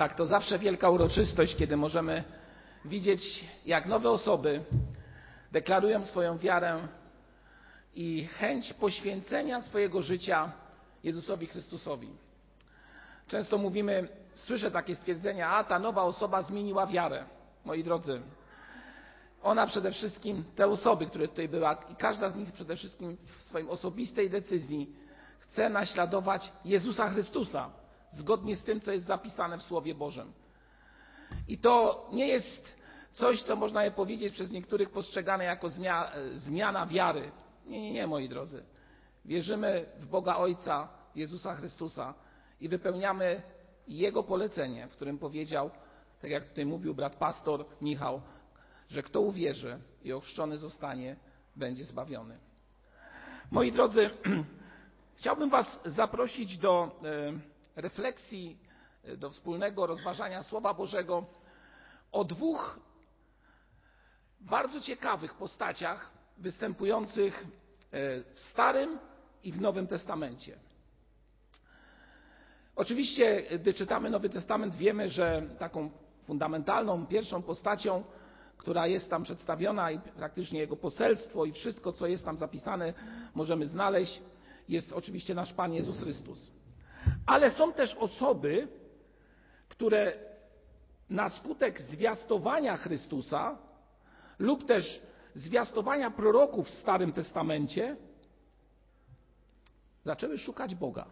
Tak, to zawsze wielka uroczystość, kiedy możemy widzieć, jak nowe osoby deklarują swoją wiarę i chęć poświęcenia swojego życia Jezusowi Chrystusowi. Często mówimy, słyszę takie stwierdzenia, a ta nowa osoba zmieniła wiarę. Moi drodzy, ona przede wszystkim, te osoby, które tutaj były, i każda z nich przede wszystkim w swojej osobistej decyzji chce naśladować Jezusa Chrystusa, zgodnie z tym, co jest zapisane w Słowie Bożym. I to nie jest coś, co można je powiedzieć przez niektórych postrzegane jako zmiana wiary. Nie, nie, nie, moi drodzy. Wierzymy w Boga Ojca, Jezusa Chrystusa i wypełniamy Jego polecenie, w którym powiedział, tak jak tutaj mówił brat pastor Michał, że kto uwierzy i ochrzczony zostanie, będzie zbawiony. Moi drodzy, chciałbym Was zaprosić do e, refleksji, e, do wspólnego rozważania Słowa Bożego o dwóch bardzo ciekawych postaciach występujących e, w Starym i w Nowym Testamencie. Oczywiście, gdy czytamy Nowy Testament, wiemy, że taką fundamentalną, pierwszą postacią, która jest tam przedstawiona i praktycznie jego poselstwo i wszystko, co jest tam zapisane, możemy znaleźć, jest oczywiście nasz Pan Jezus Chrystus. Ale są też osoby, które na skutek zwiastowania Chrystusa lub też zwiastowania proroków w Starym Testamencie zaczęły szukać Boga.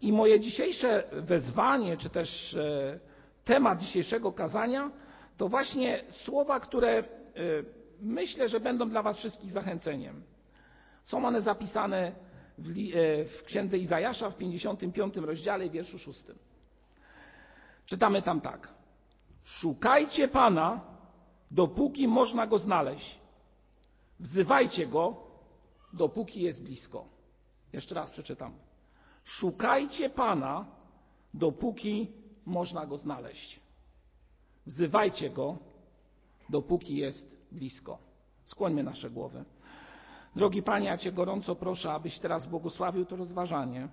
I moje dzisiejsze wezwanie, czy też e, temat dzisiejszego kazania, to właśnie słowa, które e, myślę, że będą dla Was wszystkich zachęceniem. Są one zapisane w, e, w księdze Izajasza w 55 rozdziale, wierszu 6. Czytamy tam tak. Szukajcie Pana, dopóki można go znaleźć. Wzywajcie go, dopóki jest blisko. Jeszcze raz przeczytam. Szukajcie Pana, dopóki można go znaleźć. Wzywajcie go, dopóki jest blisko. Skłońmy nasze głowy. Drogi Panie, ja Cię gorąco proszę, abyś teraz błogosławił to rozważanie.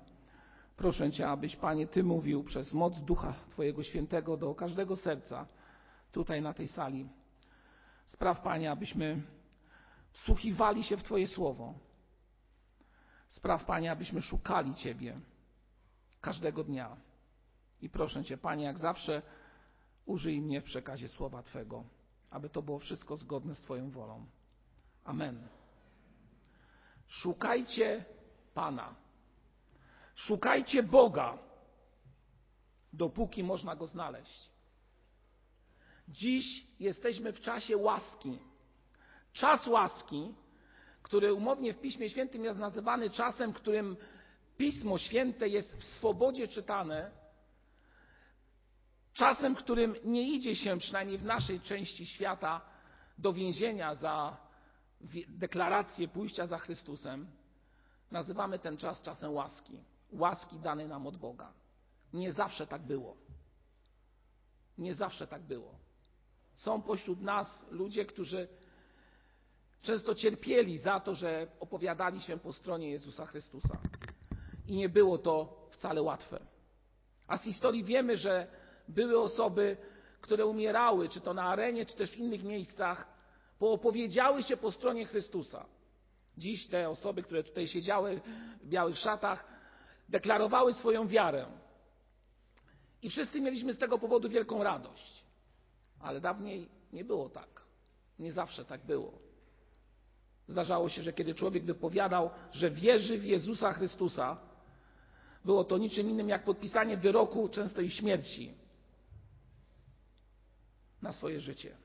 Proszę Cię, abyś Panie Ty mówił przez moc Ducha Twojego Świętego do każdego serca tutaj na tej sali. Spraw Panie, abyśmy wsłuchiwali się w Twoje słowo. Spraw Panie, abyśmy szukali Ciebie każdego dnia. I proszę Cię, Panie, jak zawsze użyj mnie w przekazie słowa Twego, aby to było wszystko zgodne z Twoją wolą. Amen. Szukajcie Pana. Szukajcie Boga, dopóki można Go znaleźć. Dziś jesteśmy w czasie łaski. Czas łaski, który umownie w Piśmie Świętym jest nazywany czasem, którym Pismo Święte jest w swobodzie czytane, czasem, którym nie idzie się, przynajmniej w naszej części świata, do więzienia za deklarację pójścia za Chrystusem, nazywamy ten czas czasem łaski. Łaski danej nam od Boga. Nie zawsze tak było. Nie zawsze tak było. Są pośród nas ludzie, którzy często cierpieli za to, że opowiadali się po stronie Jezusa Chrystusa. I nie było to wcale łatwe. A z historii wiemy, że były osoby, które umierały, czy to na arenie, czy też w innych miejscach, bo opowiedziały się po stronie Chrystusa. Dziś te osoby, które tutaj siedziały w białych szatach, deklarowały swoją wiarę. I wszyscy mieliśmy z tego powodu wielką radość. Ale dawniej nie było tak. Nie zawsze tak było. Zdarzało się, że kiedy człowiek wypowiadał, że wierzy w Jezusa Chrystusa, było to niczym innym jak podpisanie wyroku, często i śmierci na swoje życie.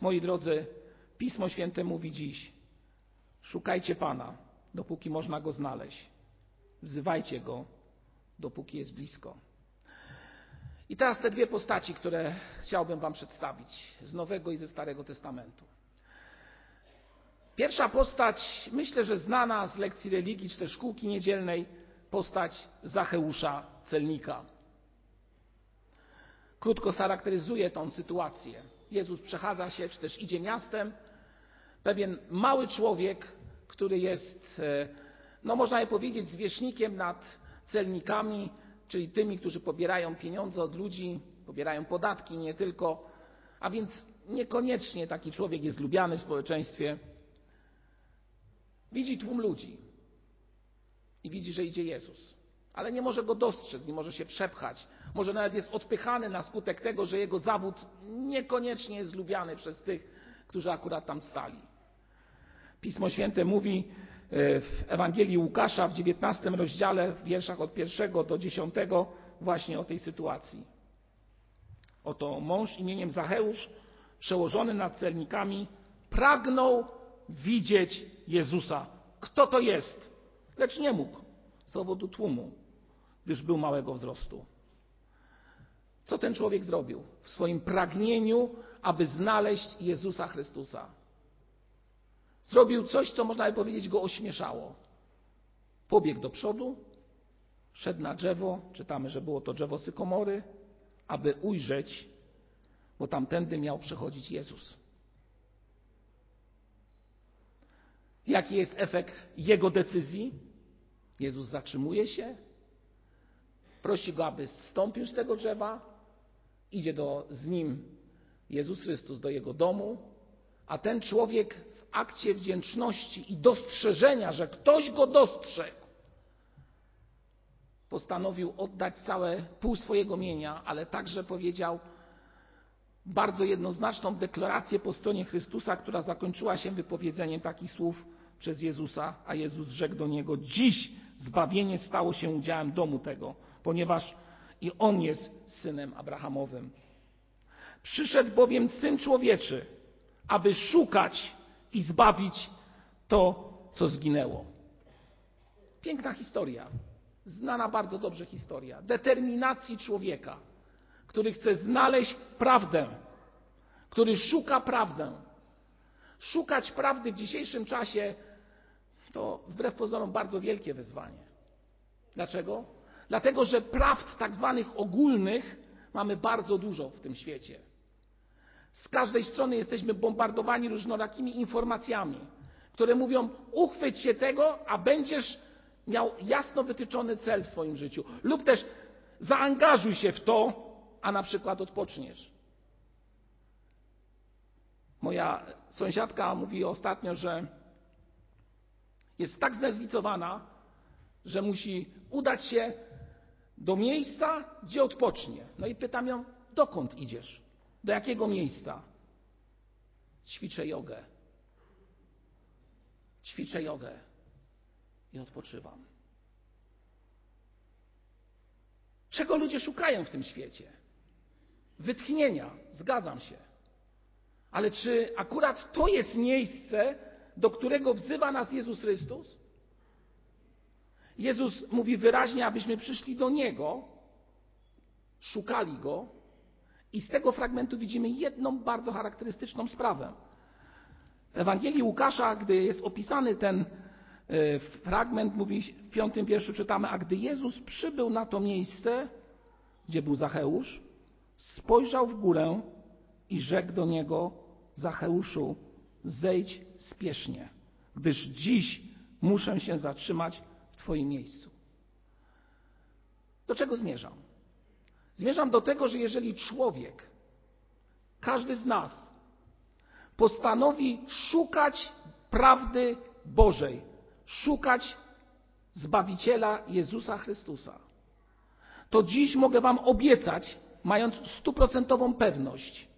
Moi drodzy, Pismo Święte mówi dziś: szukajcie Pana, dopóki można go znaleźć. Wzywajcie go, dopóki jest blisko. I teraz te dwie postaci, które chciałbym Wam przedstawić z Nowego i ze Starego Testamentu. Pierwsza postać, myślę, że znana z lekcji religii czy też szkółki niedzielnej, postać Zacheusza Celnika. Krótko charakteryzuje tą sytuację. Jezus przechadza się, czy też idzie miastem. Pewien mały człowiek, który jest, e, no można je powiedzieć, zwierzchnikiem nad celnikami, czyli tymi, którzy pobierają pieniądze od ludzi, pobierają podatki nie tylko, a więc niekoniecznie taki człowiek jest lubiany w społeczeństwie. Widzi tłum ludzi i widzi, że idzie Jezus, ale nie może go dostrzec, nie może się przepchać. Może nawet jest odpychany na skutek tego, że jego zawód niekoniecznie jest lubiany przez tych, którzy akurat tam stali. Pismo Święte mówi e, w Ewangelii Łukasza w 19 rozdziale, w wierszach od pierwszego do dziesiątego, właśnie o tej sytuacji. Oto mąż imieniem Zacheusz, przełożony nad celnikami, pragnął widzieć Jezusa. Kto to jest? Lecz nie mógł z powodu tłumu, gdyż był małego wzrostu. Co ten człowiek zrobił w swoim pragnieniu, aby znaleźć Jezusa Chrystusa? Zrobił coś, co można by powiedzieć go ośmieszało. Pobiegł do przodu, szedł na drzewo, czytamy, że było to drzewo sykomory, aby ujrzeć, bo tamtędy miał przechodzić Jezus. Jaki jest efekt jego decyzji? Jezus zatrzymuje się, prosi go, aby zstąpił z tego drzewa, idzie do, z nim Jezus Chrystus do jego domu, a ten człowiek w akcie wdzięczności i dostrzeżenia, że ktoś go dostrzegł, postanowił oddać całe pół swojego mienia, ale także powiedział bardzo jednoznaczną deklarację po stronie Chrystusa, która zakończyła się wypowiedzeniem takich słów przez Jezusa, a Jezus rzekł do niego: Dziś zbawienie stało się udziałem domu tego, ponieważ i on jest synem Abrahamowym. Przyszedł bowiem syn człowieczy, aby szukać i zbawić to, co zginęło. Piękna historia, znana bardzo dobrze historia determinacji człowieka, który chce znaleźć prawdę, który szuka prawdę. Szukać prawdy w dzisiejszym czasie to wbrew pozorom bardzo wielkie wyzwanie. Dlaczego? Dlatego, że prawd tak zwanych ogólnych mamy bardzo dużo w tym świecie. Z każdej strony jesteśmy bombardowani różnorakimi informacjami, które mówią: uchwyć się tego, a będziesz miał jasno wytyczony cel w swoim życiu. Lub też zaangażuj się w to, a na przykład odpoczniesz. Moja sąsiadka mówi ostatnio, że jest tak znerwicowana, że musi udać się do miejsca, gdzie odpocznie. No i pytam ją, dokąd idziesz? Do jakiego miejsca? Ćwiczę jogę. Ćwiczę jogę i odpoczywam. Czego ludzie szukają w tym świecie? Wytchnienia, zgadzam się. Ale czy akurat to jest miejsce, do którego wzywa nas Jezus Chrystus? Jezus mówi wyraźnie, abyśmy przyszli do Niego, szukali Go, i z tego fragmentu widzimy jedną bardzo charakterystyczną sprawę. W Ewangelii Łukasza, gdy jest opisany ten e, fragment, mówi w piątym wierszu czytamy, a gdy Jezus przybył na to miejsce, gdzie był Zacheusz, spojrzał w górę i rzekł do niego, Zacheuszu, zejdź spiesznie, gdyż dziś muszę się zatrzymać w Twoim miejscu. Do czego zmierzam? Zmierzam do tego, że jeżeli człowiek, każdy z nas, postanowi szukać prawdy Bożej, szukać Zbawiciela Jezusa Chrystusa, to dziś mogę Wam obiecać, mając stuprocentową pewność,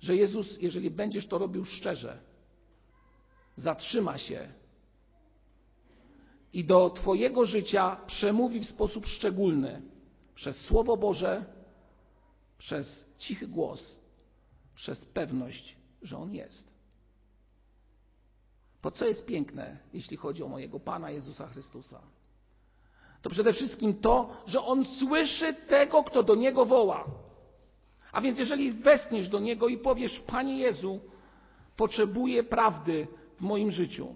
że Jezus, jeżeli będziesz to robił szczerze, zatrzyma się i do Twojego życia przemówi w sposób szczególny przez Słowo Boże, przez cichy głos, przez pewność, że On jest. Po co jest piękne, jeśli chodzi o mojego Pana Jezusa Chrystusa? To przede wszystkim to, że On słyszy tego, kto do Niego woła. A więc jeżeli westniesz do Niego i powiesz, Panie Jezu, potrzebuję prawdy w moim życiu.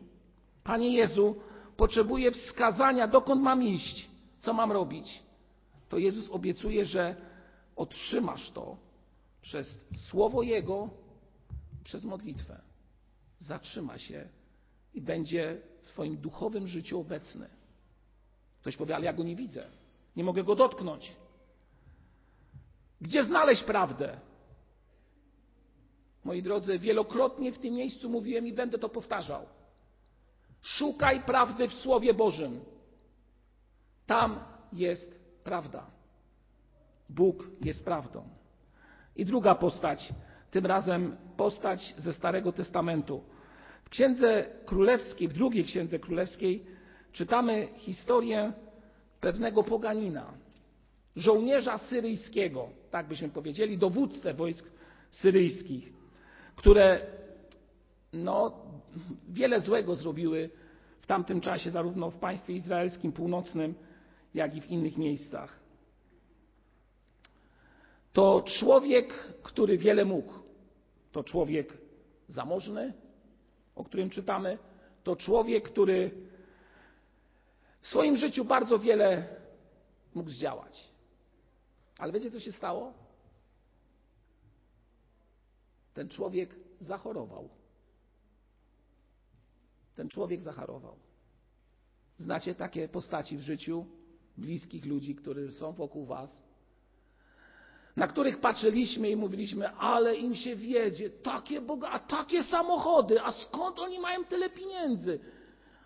Panie Jezu, potrzebuję wskazania, dokąd mam iść, co mam robić to Jezus obiecuje, że otrzymasz to przez słowo Jego, przez modlitwę. Zatrzyma się i będzie w Twoim duchowym życiu obecny. Ktoś powie, ale ja go nie widzę. Nie mogę go dotknąć. Gdzie znaleźć prawdę? Moi drodzy, wielokrotnie w tym miejscu mówiłem i będę to powtarzał. Szukaj prawdy w Słowie Bożym. Tam jest prawda. Bóg jest prawdą. I druga postać, tym razem postać ze Starego Testamentu. W Księdze Królewskiej, w drugiej Księdze Królewskiej czytamy historię pewnego poganina, żołnierza syryjskiego, tak byśmy powiedzieli, dowódcę wojsk syryjskich, które no, wiele złego zrobiły w tamtym czasie, zarówno w państwie izraelskim północnym, jak i w innych miejscach. To człowiek, który wiele mógł. To człowiek zamożny, o którym czytamy. To człowiek, który w swoim życiu bardzo wiele mógł zdziałać. Ale wiecie, co się stało? Ten człowiek zachorował. Ten człowiek zachorował. Znacie takie postaci w życiu bliskich ludzi, którzy są wokół Was, na których patrzyliśmy i mówiliśmy, ale im się wiedzie, takie boga, a takie samochody, a skąd oni mają tyle pieniędzy?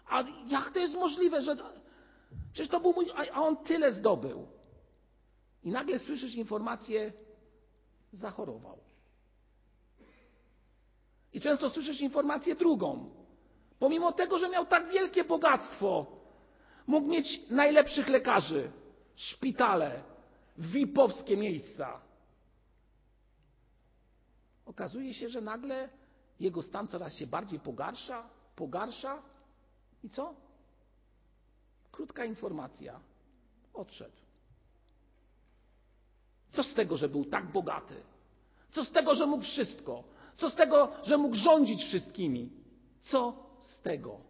A jak to jest możliwe, że. Przecież to był mój. A on tyle zdobył. I nagle słyszysz informację, zachorował. I często słyszysz informację drugą. Pomimo tego, że miał tak wielkie bogactwo, mógł mieć najlepszych lekarzy, szpitale, VIP-owskie miejsca. Okazuje się, że nagle jego stan coraz się bardziej pogarsza, pogarsza i co? Krótka informacja. Odszedł. Co z tego, że był tak bogaty? Co z tego, że mógł wszystko? Co z tego, że mógł rządzić wszystkimi? Co z tego?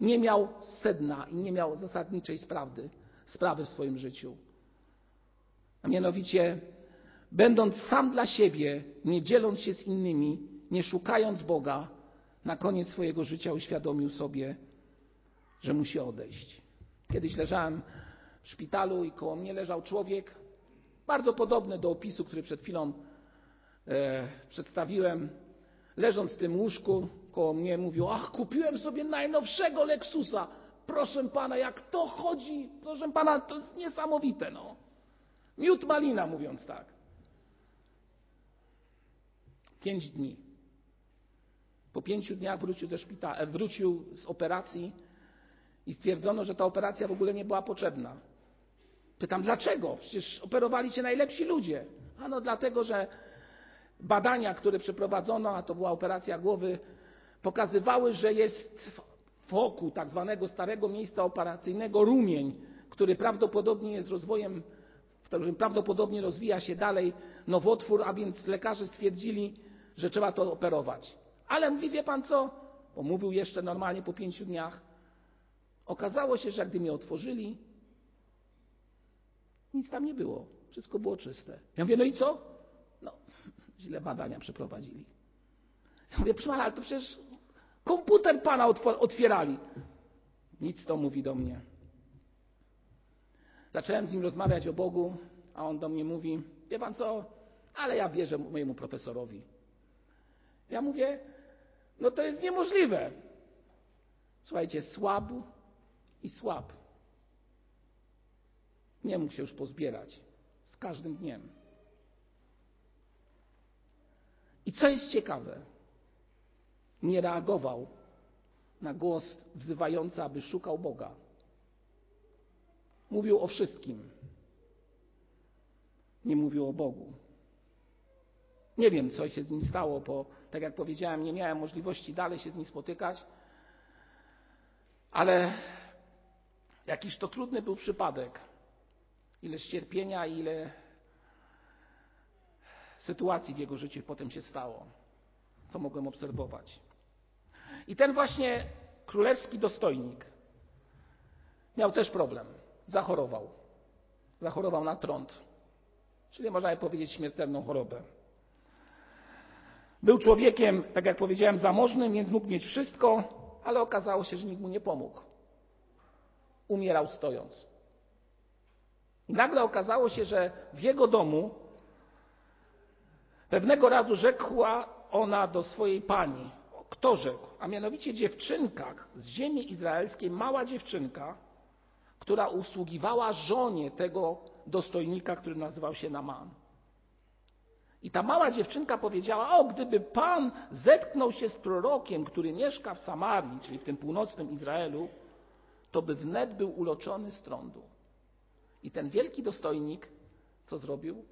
Nie miał sedna i nie miał zasadniczej sprawy, sprawy w swoim życiu. A mianowicie, będąc sam dla siebie, nie dzieląc się z innymi, nie szukając Boga, na koniec swojego życia uświadomił sobie, że musi odejść. Kiedyś leżałem w szpitalu i koło mnie leżał człowiek, bardzo podobny do opisu, który przed chwilą e, przedstawiłem. Leżąc w tym łóżku koło mnie, mówił: Ach, kupiłem sobie najnowszego Lexusa. Proszę pana, jak to chodzi, proszę pana, to jest niesamowite. No. Miód malina, mówiąc tak. Pięć dni. Po pięciu dniach wrócił ze szpitala, e, wrócił z operacji i stwierdzono, że ta operacja w ogóle nie była potrzebna. Pytam, dlaczego? Przecież operowali cię najlepsi ludzie. Ano dlatego, że badania, które przeprowadzono, a to była operacja głowy, pokazywały, że jest wokół tak zwanego starego miejsca operacyjnego rumień, który prawdopodobnie jest rozwojem, w którym prawdopodobnie rozwija się dalej nowotwór, a więc lekarze stwierdzili, że trzeba to operować. Ale mówi, wie pan co? Bo mówił jeszcze normalnie po pięciu dniach. Okazało się, że gdy mnie otworzyli, nic tam nie było. Wszystko było czyste. Ja mówię, no i co? No, źle badania przeprowadzili. Ja mówię, proszę ale to przecież komputer pana otwierali. Nic to mówi do mnie. Zacząłem z nim rozmawiać o Bogu, a on do mnie mówi, wie pan co, ale ja wierzę mojemu profesorowi. Ja mówię, no to jest niemożliwe. Słuchajcie, słab i słab. Nie mógł się już pozbierać z każdym dniem. I co jest ciekawe, nie reagował na głos wzywający, aby szukał Boga. Mówił o wszystkim. Nie mówił o Bogu. Nie wiem, co się z nim stało, bo tak jak powiedziałem, nie miałem możliwości dalej się z nim spotykać, ale jakiś to trudny był przypadek. Ileż cierpienia, ile sytuacji w jego życiu potem się stało, co mogłem obserwować. I ten właśnie królewski dostojnik miał też problem. Zachorował. Zachorował na trąd, czyli można powiedzieć śmiertelną chorobę. Był człowiekiem, tak jak powiedziałem, zamożnym, więc mógł mieć wszystko, ale okazało się, że nikt mu nie pomógł. Umierał stojąc. I nagle okazało się, że w jego domu pewnego razu rzekła ona do swojej pani. Kto rzekł? A mianowicie dziewczynka z ziemi izraelskiej, mała dziewczynka, która usługiwała żonie tego dostojnika, który nazywał się Naman. I ta mała dziewczynka powiedziała: O, gdyby Pan zetknął się z prorokiem, który mieszka w Samarii, czyli w tym północnym Izraelu, to by wnet był uloczony z trądu. I ten wielki dostojnik, co zrobił?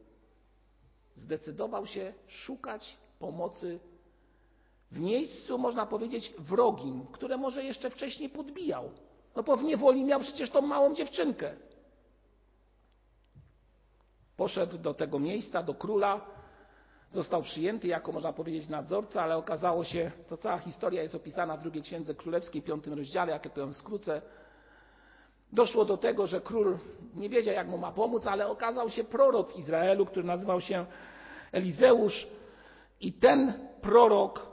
Zdecydował się szukać pomocy w miejscu, można powiedzieć, wrogim, które może jeszcze wcześniej podbijał. No bo w niewoli miał przecież tą małą dziewczynkę. Poszedł do tego miejsca, do króla, został przyjęty jako, można powiedzieć, nadzorca, ale okazało się, to cała historia jest opisana w drugiej księdze królewskiej, piątym rozdziale, ja tylko ją skrócę. Doszło do tego, że król nie wiedział, jak mu ma pomóc, ale okazał się prorok w Izraelu, który nazywał się Elizeusz. I ten prorok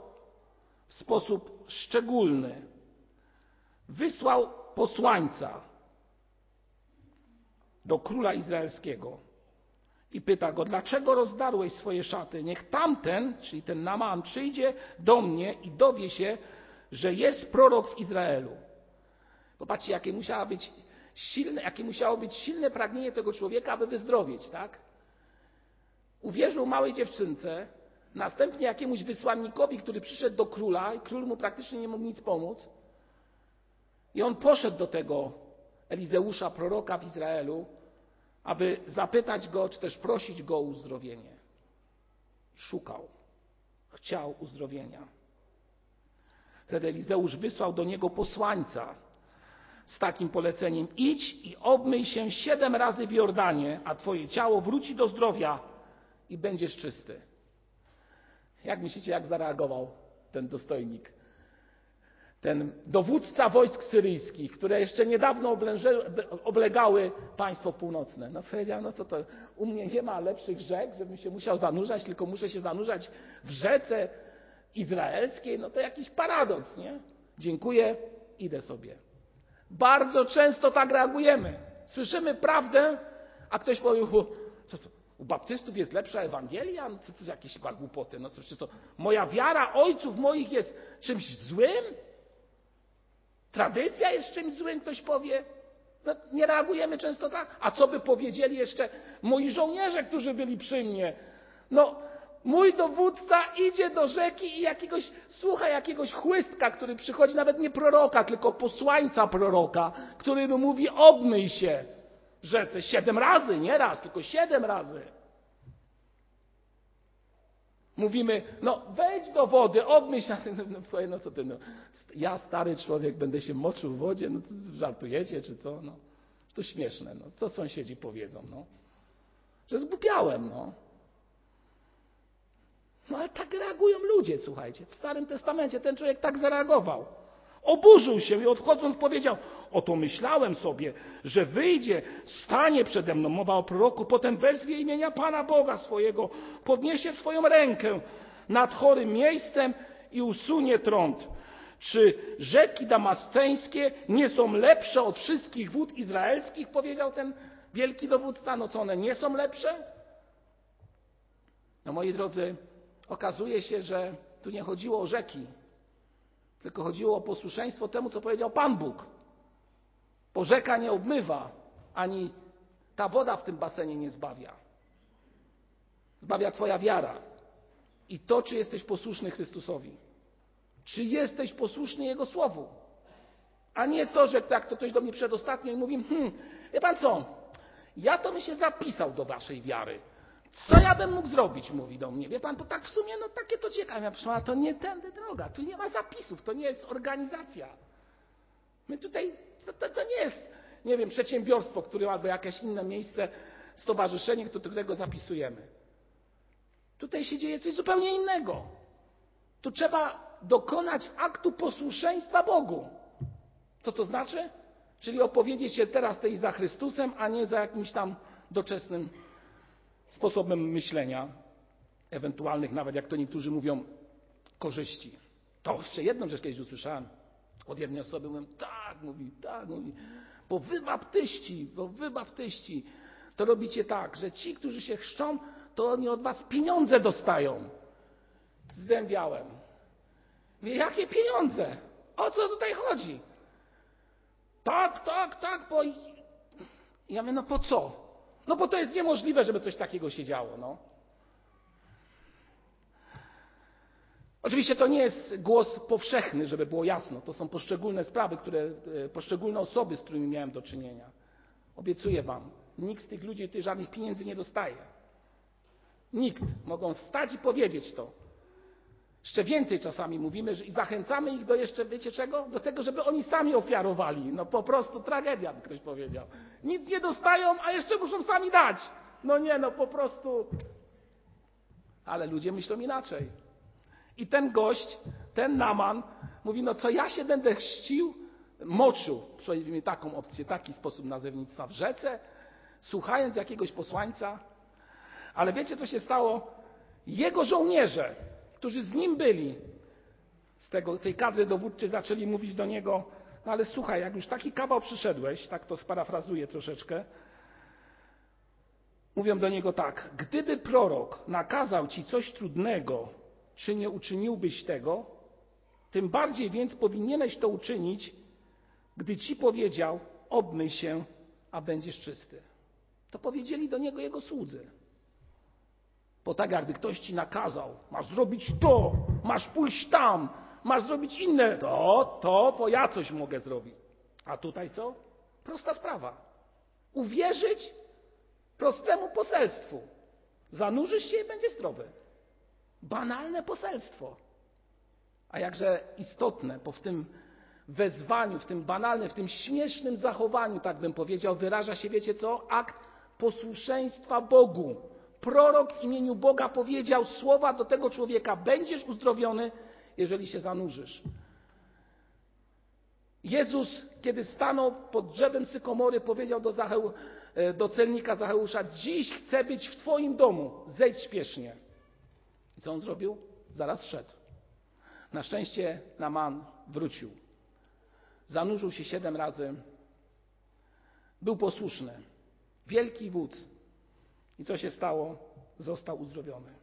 w sposób szczególny wysłał posłańca do króla izraelskiego i pyta go, dlaczego rozdarłeś swoje szaty? Niech tamten, czyli ten Naman, przyjdzie do mnie i dowie się, że jest prorok w Izraelu. Popatrzcie, jakie, musiało być silne, jakie musiało być silne pragnienie tego człowieka, aby wyzdrowieć, tak? Uwierzył małej dziewczynce, następnie jakiemuś wysłannikowi, który przyszedł do króla i król mu praktycznie nie mógł nic pomóc. I on poszedł do tego Elizeusza, proroka w Izraelu, aby zapytać go, czy też prosić go o uzdrowienie. Szukał, chciał uzdrowienia. Wtedy Elizeusz wysłał do niego posłańca z takim poleceniem: idź i obmyj się siedem razy w Jordanie, a twoje ciało wróci do zdrowia i będziesz czysty. Jak myślicie, jak zareagował ten dostojnik? ten dowódca wojsk syryjskich, które jeszcze niedawno oblegały państwo północne. No powiedział, no co to, u mnie nie ma lepszych rzek, żebym się musiał zanurzać, tylko muszę się zanurzać w rzece izraelskiej. No to jakiś paradoks, nie? Dziękuję, idę sobie. Bardzo często tak reagujemy. Słyszymy prawdę, a ktoś powie, co to, u baptystów jest lepsza Ewangelia? No co to jakieś głupoty? No co, czy to moja wiara ojców moich jest czymś złym? Tradycja jest czymś złym, ktoś powie. No, nie reagujemy często tak. A co by powiedzieli jeszcze moi żołnierze, którzy byli przy mnie? No, mój dowódca idzie do rzeki i jakiegoś, słucha jakiegoś chłystka, który przychodzi, nawet nie proroka, tylko posłańca proroka, który mu mówi: obmyj się rzece siedem razy, nie raz, tylko siedem razy. Mówimy, no wejdź do wody, obmyśl na no, no, no co ty, no, ja stary człowiek będę się moczył w wodzie, no żartujecie czy co, no. To śmieszne, no. Co sąsiedzi powiedzą, no. Że zgubiałem, no. No ale tak reagują ludzie, słuchajcie. W Starym Testamencie ten człowiek tak zareagował. Oburzył się i odchodząc powiedział: Oto myślałem sobie, że wyjdzie, stanie przede mną, mowa o proroku, potem wezwie imienia Pana Boga swojego, podniesie swoją rękę nad chorym miejscem i usunie trąd. Czy rzeki damasceńskie nie są lepsze od wszystkich wód izraelskich? Powiedział ten wielki dowódca. No co one nie są lepsze? No moi drodzy, okazuje się, że tu nie chodziło o rzeki, tylko chodziło o posłuszeństwo temu, co powiedział Pan Bóg. Bo rzeka nie obmywa, ani ta woda w tym basenie nie zbawia. Zbawia Twoja wiara. I to, czy jesteś posłuszny Chrystusowi. Czy jesteś posłuszny Jego Słowu. A nie to, że tak to ktoś do mnie przedostatnio i mówi, hmm, wie Pan co, ja to bym się zapisał do Waszej wiary. Co ja bym mógł zrobić, mówi do mnie. Wie Pan, to tak w sumie, no takie to ciekawe. Ja proszę, to nie tędy droga, tu nie ma zapisów, to nie jest organizacja. My tutaj to, to, to nie jest, nie wiem, przedsiębiorstwo, które albo jakieś inne miejsce, stowarzyszenie, którego zapisujemy. Tutaj się dzieje coś zupełnie innego. Tu trzeba dokonać aktu posłuszeństwa Bogu. Co to znaczy? Czyli opowiedzieć się teraz tej za Chrystusem, a nie za jakimś tam doczesnym sposobem myślenia, ewentualnych nawet, jak to niektórzy mówią, korzyści. To jeszcze jedną rzecz kiedyś usłyszałem od jednej osoby. Mówię, tak, mówi, tak, mówi. Bo wy baptyści, bo wy baptyści, to robicie tak, że ci, którzy się chrzczą, to oni od was pieniądze dostają. Zdębiałem. Mówię, jakie pieniądze? O co tutaj chodzi? Tak, tak, tak, bo... Ja mówię, no po co? No bo to jest niemożliwe, żeby coś takiego się działo, no. Oczywiście to nie jest głos powszechny, żeby było jasno. To są poszczególne sprawy, które, e, poszczególne osoby, z którymi miałem do czynienia. Obiecuję Wam, nikt z tych ludzi tutaj żadnych pieniędzy nie dostaje. Nikt. Mogą wstać i powiedzieć to. Jeszcze więcej czasami mówimy że i zachęcamy ich do jeszcze, wiecie czego? Do tego, żeby oni sami ofiarowali. No po prostu tragedia, by ktoś powiedział. Nic nie dostają, a jeszcze muszą sami dać. No nie, no po prostu. Ale ludzie myślą inaczej. I ten gość, ten Naman mówi, no co ja się będę chrzcił? Moczył, przynajmniej taką opcję, taki sposób nazewnictwa w rzece, słuchając jakiegoś posłańca. Ale wiecie, co się stało? Jego żołnierze, którzy z nim byli, z tego, tej kadry dowódczej zaczęli mówić do niego, no ale słuchaj, jak już taki kawał przyszedłeś, tak to sparafrazuję troszeczkę, mówią do niego tak, gdyby prorok nakazał ci coś trudnego, czy nie uczyniłbyś tego? Tym bardziej więc powinieneś to uczynić, gdy ci powiedział, obmyj się, a będziesz czysty. To powiedzieli do niego jego słudzy. Bo tak gdy ktoś ci nakazał, masz zrobić to, masz pójść tam, masz zrobić inne, to, to, bo ja coś mogę zrobić. A tutaj co? Prosta sprawa. Uwierzyć prostemu poselstwu. Zanurzysz się i będzie zdrowy. Banalne poselstwo. A jakże istotne, bo w tym wezwaniu, w tym banalnym, w tym śmiesznym zachowaniu, tak bym powiedział, wyraża się, wiecie co? Akt posłuszeństwa Bogu. Prorok w imieniu Boga powiedział słowa do tego człowieka: Będziesz uzdrowiony, jeżeli się zanurzysz. Jezus, kiedy stanął pod drzewem sykomory, powiedział do, e, do celnika Zacheusza: Dziś chcę być w Twoim domu, zejdź śpiesznie. I co on zrobił? Zaraz szedł. Na szczęście Naman wrócił. Zanurzył się siedem razy. Był posłuszny. Wielki wódz. I co się stało? Został uzdrowiony.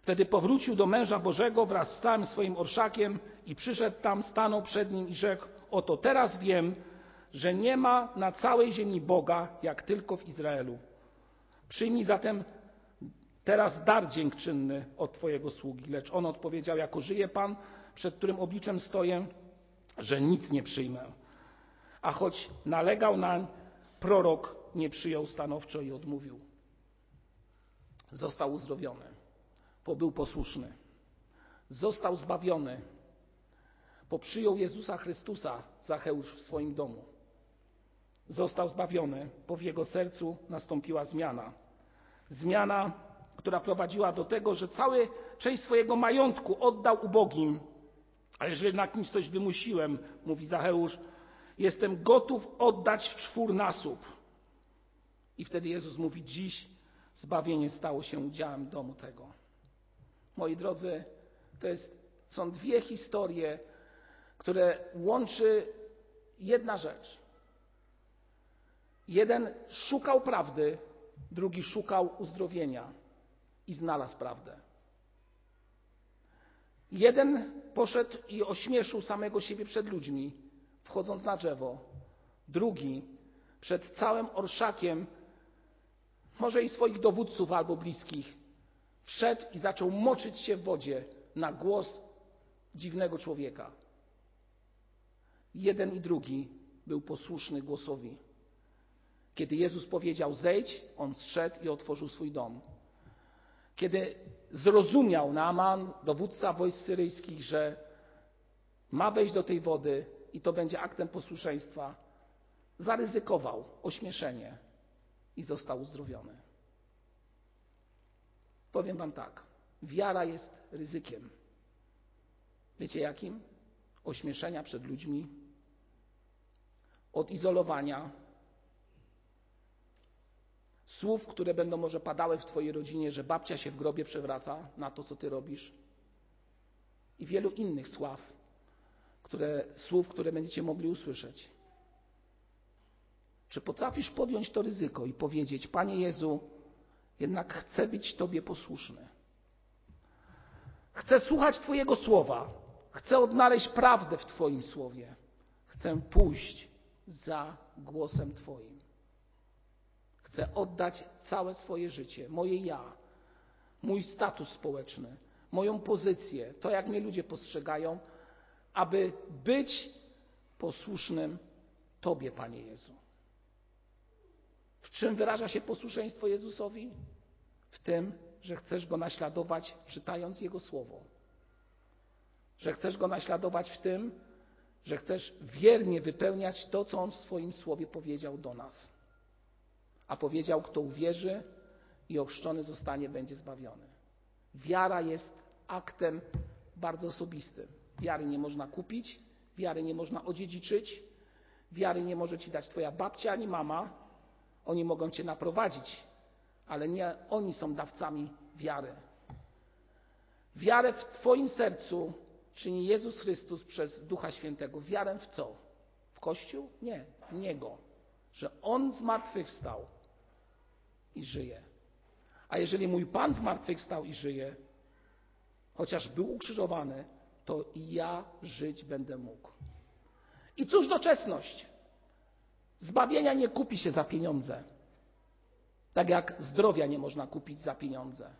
Wtedy powrócił do męża Bożego wraz z całym swoim orszakiem i przyszedł tam, stanął przed nim i rzekł: Oto teraz wiem, że nie ma na całej ziemi Boga, jak tylko w Izraelu. Przyjmij zatem Teraz dar dziękczynny od Twojego sługi. Lecz on odpowiedział: Jako żyje Pan, przed którym obliczem stoję, że nic nie przyjmę. A choć nalegał nań, prorok nie przyjął stanowczo i odmówił. Został uzdrowiony, bo był posłuszny. Został zbawiony, bo przyjął Jezusa Chrystusa, Zacheusz, w swoim domu. Został zbawiony, bo w jego sercu nastąpiła zmiana. Zmiana która prowadziła do tego, że cały część swojego majątku oddał ubogim. A jeżeli jednak kimś coś wymusiłem, mówi Zacheusz, jestem gotów oddać w czwórnasób. I wtedy Jezus mówi, dziś zbawienie stało się udziałem domu tego. Moi drodzy, to jest, są dwie historie, które łączy jedna rzecz. Jeden szukał prawdy, drugi szukał uzdrowienia i znalazł prawdę. Jeden poszedł i ośmieszył samego siebie przed ludźmi, wchodząc na drzewo. Drugi przed całym orszakiem, może i swoich dowódców albo bliskich, wszedł i zaczął moczyć się w wodzie na głos dziwnego człowieka. Jeden i drugi był posłuszny głosowi. Kiedy Jezus powiedział: Zejdź, on zszedł i otworzył swój dom. Kiedy zrozumiał Naaman, dowódca wojsk syryjskich, że ma wejść do tej wody i to będzie aktem posłuszeństwa, zaryzykował ośmieszenie i został uzdrowiony. Powiem Wam tak: wiara jest ryzykiem. Wiecie jakim? Ośmieszenia przed ludźmi, odizolowania, Słów, które będą może padały w Twojej rodzinie, że babcia się w grobie przewraca na to, co Ty robisz. I wielu innych sław, które, słów, które będziecie mogli usłyszeć. Czy potrafisz podjąć to ryzyko i powiedzieć: Panie Jezu, jednak chcę być Tobie posłuszny. Chcę słuchać Twojego słowa. Chcę odnaleźć prawdę w Twoim słowie. Chcę pójść za głosem Twoim. Chcę oddać całe swoje życie, moje ja, mój status społeczny, moją pozycję, to jak mnie ludzie postrzegają, aby być posłusznym Tobie, Panie Jezu. W czym wyraża się posłuszeństwo Jezusowi? W tym, że chcesz Go naśladować, czytając Jego słowo. Że chcesz Go naśladować w tym, że chcesz wiernie wypełniać to, co On w swoim słowie powiedział do nas. A powiedział, kto uwierzy i ochrzczony zostanie, będzie zbawiony. Wiara jest aktem bardzo osobistym. Wiary nie można kupić, wiary nie można odziedziczyć, wiary nie może ci dać twoja babcia ani mama. Oni mogą cię naprowadzić, ale nie oni są dawcami wiary. Wiarę w Twoim sercu czyni Jezus Chrystus przez Ducha Świętego. Wiarę w co? W Kościół? Nie, w Niego. Że On zmartwychwstał i żyje. A jeżeli mój Pan zmartwychwstał i żyje, chociaż był ukrzyżowany, to i ja żyć będę mógł. I cóż doczesność? Zbawienia nie kupi się za pieniądze. Tak jak zdrowia nie można kupić za pieniądze.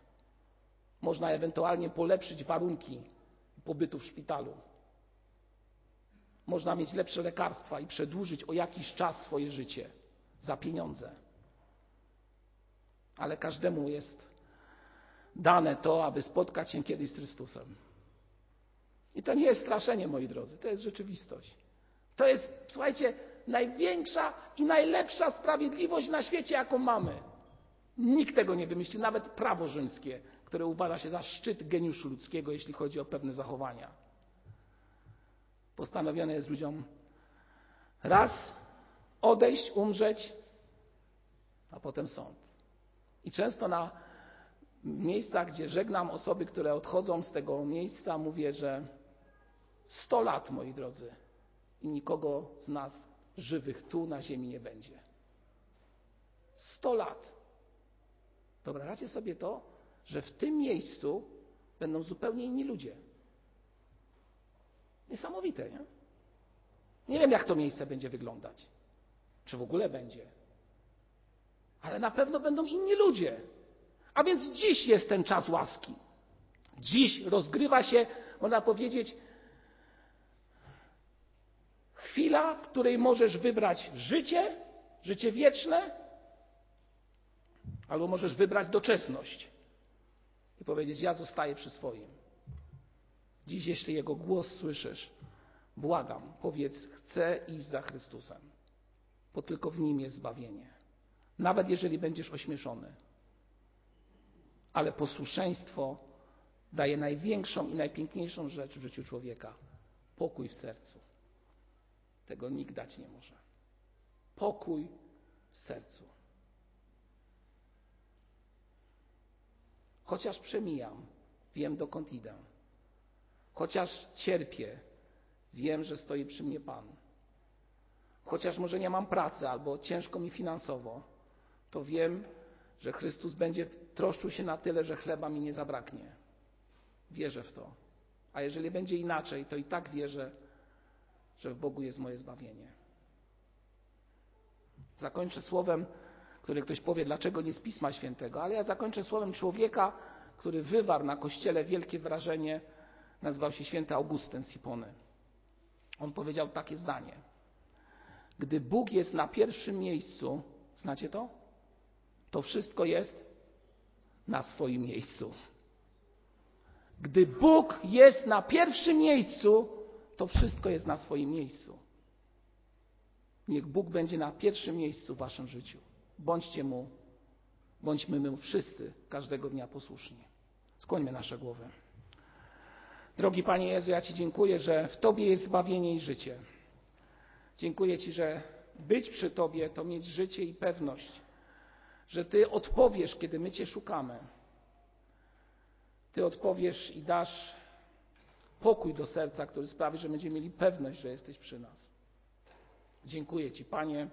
Można ewentualnie polepszyć warunki pobytu w szpitalu. Można mieć lepsze lekarstwa i przedłużyć o jakiś czas swoje życie za pieniądze. Ale każdemu jest dane to, aby spotkać się kiedyś z Chrystusem. I to nie jest straszenie, moi drodzy, to jest rzeczywistość. To jest, słuchajcie, największa i najlepsza sprawiedliwość na świecie, jaką mamy. Nikt tego nie wymyślił, nawet prawo rzymskie, które uważa się za szczyt geniuszu ludzkiego, jeśli chodzi o pewne zachowania. Postanowione jest ludziom raz odejść, umrzeć, a potem sąd. I często na miejscach, gdzie żegnam osoby, które odchodzą z tego miejsca, mówię, że 100 lat, moi drodzy, i nikogo z nas żywych tu na ziemi nie będzie. 100 lat. Wyobrażacie sobie to, że w tym miejscu będą zupełnie inni ludzie. Niesamowite, nie? Nie wiem, jak to miejsce będzie wyglądać. Czy w ogóle będzie. Ale na pewno będą inni ludzie. A więc dziś jest ten czas łaski. Dziś rozgrywa się, można powiedzieć, chwila, w której możesz wybrać życie, życie wieczne, albo możesz wybrać doczesność i powiedzieć: Ja zostaję przy swoim. Dziś, jeśli Jego głos słyszysz, błagam, powiedz: Chcę iść za Chrystusem, bo tylko w nim jest zbawienie. Nawet jeżeli będziesz ośmieszony. Ale posłuszeństwo daje największą i najpiękniejszą rzecz w życiu człowieka pokój w sercu. Tego nikt dać nie może. Pokój w sercu. Chociaż przemijam, wiem dokąd idę. Chociaż cierpię, wiem, że stoi przy mnie Pan. Chociaż może nie mam pracy albo ciężko mi finansowo, to wiem, że Chrystus będzie troszczył się na tyle, że chleba mi nie zabraknie. Wierzę w to. A jeżeli będzie inaczej, to i tak wierzę, że w Bogu jest moje zbawienie. Zakończę słowem, które ktoś powie, dlaczego nie z Pisma Świętego, ale ja zakończę słowem człowieka, który wywarł na Kościele wielkie wrażenie, nazywał się święty Augustyn z Hipony. On powiedział takie zdanie. Gdy Bóg jest na pierwszym miejscu, znacie to? To wszystko jest na swoim miejscu. Gdy Bóg jest na pierwszym miejscu, to wszystko jest na swoim miejscu. Niech Bóg będzie na pierwszym miejscu w waszym życiu. Bądźcie Mu, bądźmy Mu wszyscy każdego dnia posłuszni. Skłońmy nasze głowy. Drogi Panie Jezu, ja Ci dziękuję, że w Tobie jest zbawienie i życie. Dziękuję Ci, że być przy Tobie to mieć życie i pewność, że Ty odpowiesz, kiedy my Cię szukamy. Ty odpowiesz i dasz pokój do serca, który sprawi, że będziemy mieli pewność, że jesteś przy nas. Dziękuję Ci, Panie,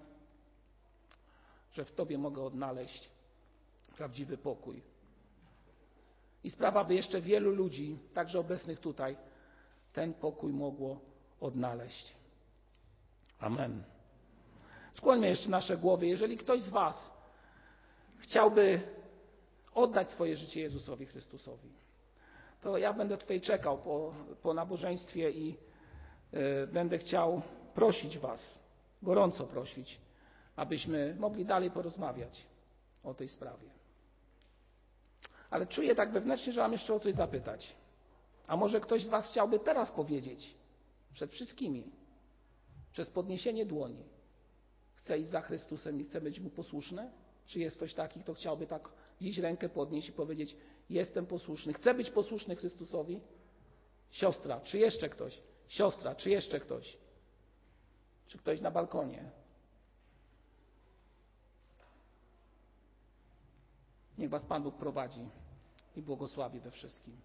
że w Tobie mogę odnaleźć prawdziwy pokój. I sprawa, by jeszcze wielu ludzi, także obecnych tutaj, ten pokój mogło odnaleźć. Amen. Skłońmy jeszcze nasze głowy. Jeżeli ktoś z Was chciałby oddać swoje życie Jezusowi Chrystusowi, to ja będę tutaj czekał po, po nabożeństwie i y, będę chciał prosić Was, gorąco prosić, abyśmy mogli dalej porozmawiać o tej sprawie. Ale czuję tak wewnętrznie, że mam jeszcze o coś zapytać. A może ktoś z Was chciałby teraz powiedzieć przed wszystkimi, przez podniesienie dłoni, chce iść za Chrystusem i chce być Mu posłuszny? Czy jest ktoś taki, kto chciałby tak dziś rękę podnieść i powiedzieć: Jestem posłuszny, chcę być posłuszny Chrystusowi? Siostra, czy jeszcze ktoś? Siostra, czy jeszcze ktoś? Czy ktoś na balkonie? Niech Was Pan Bóg prowadzi i błogosławi we wszystkim.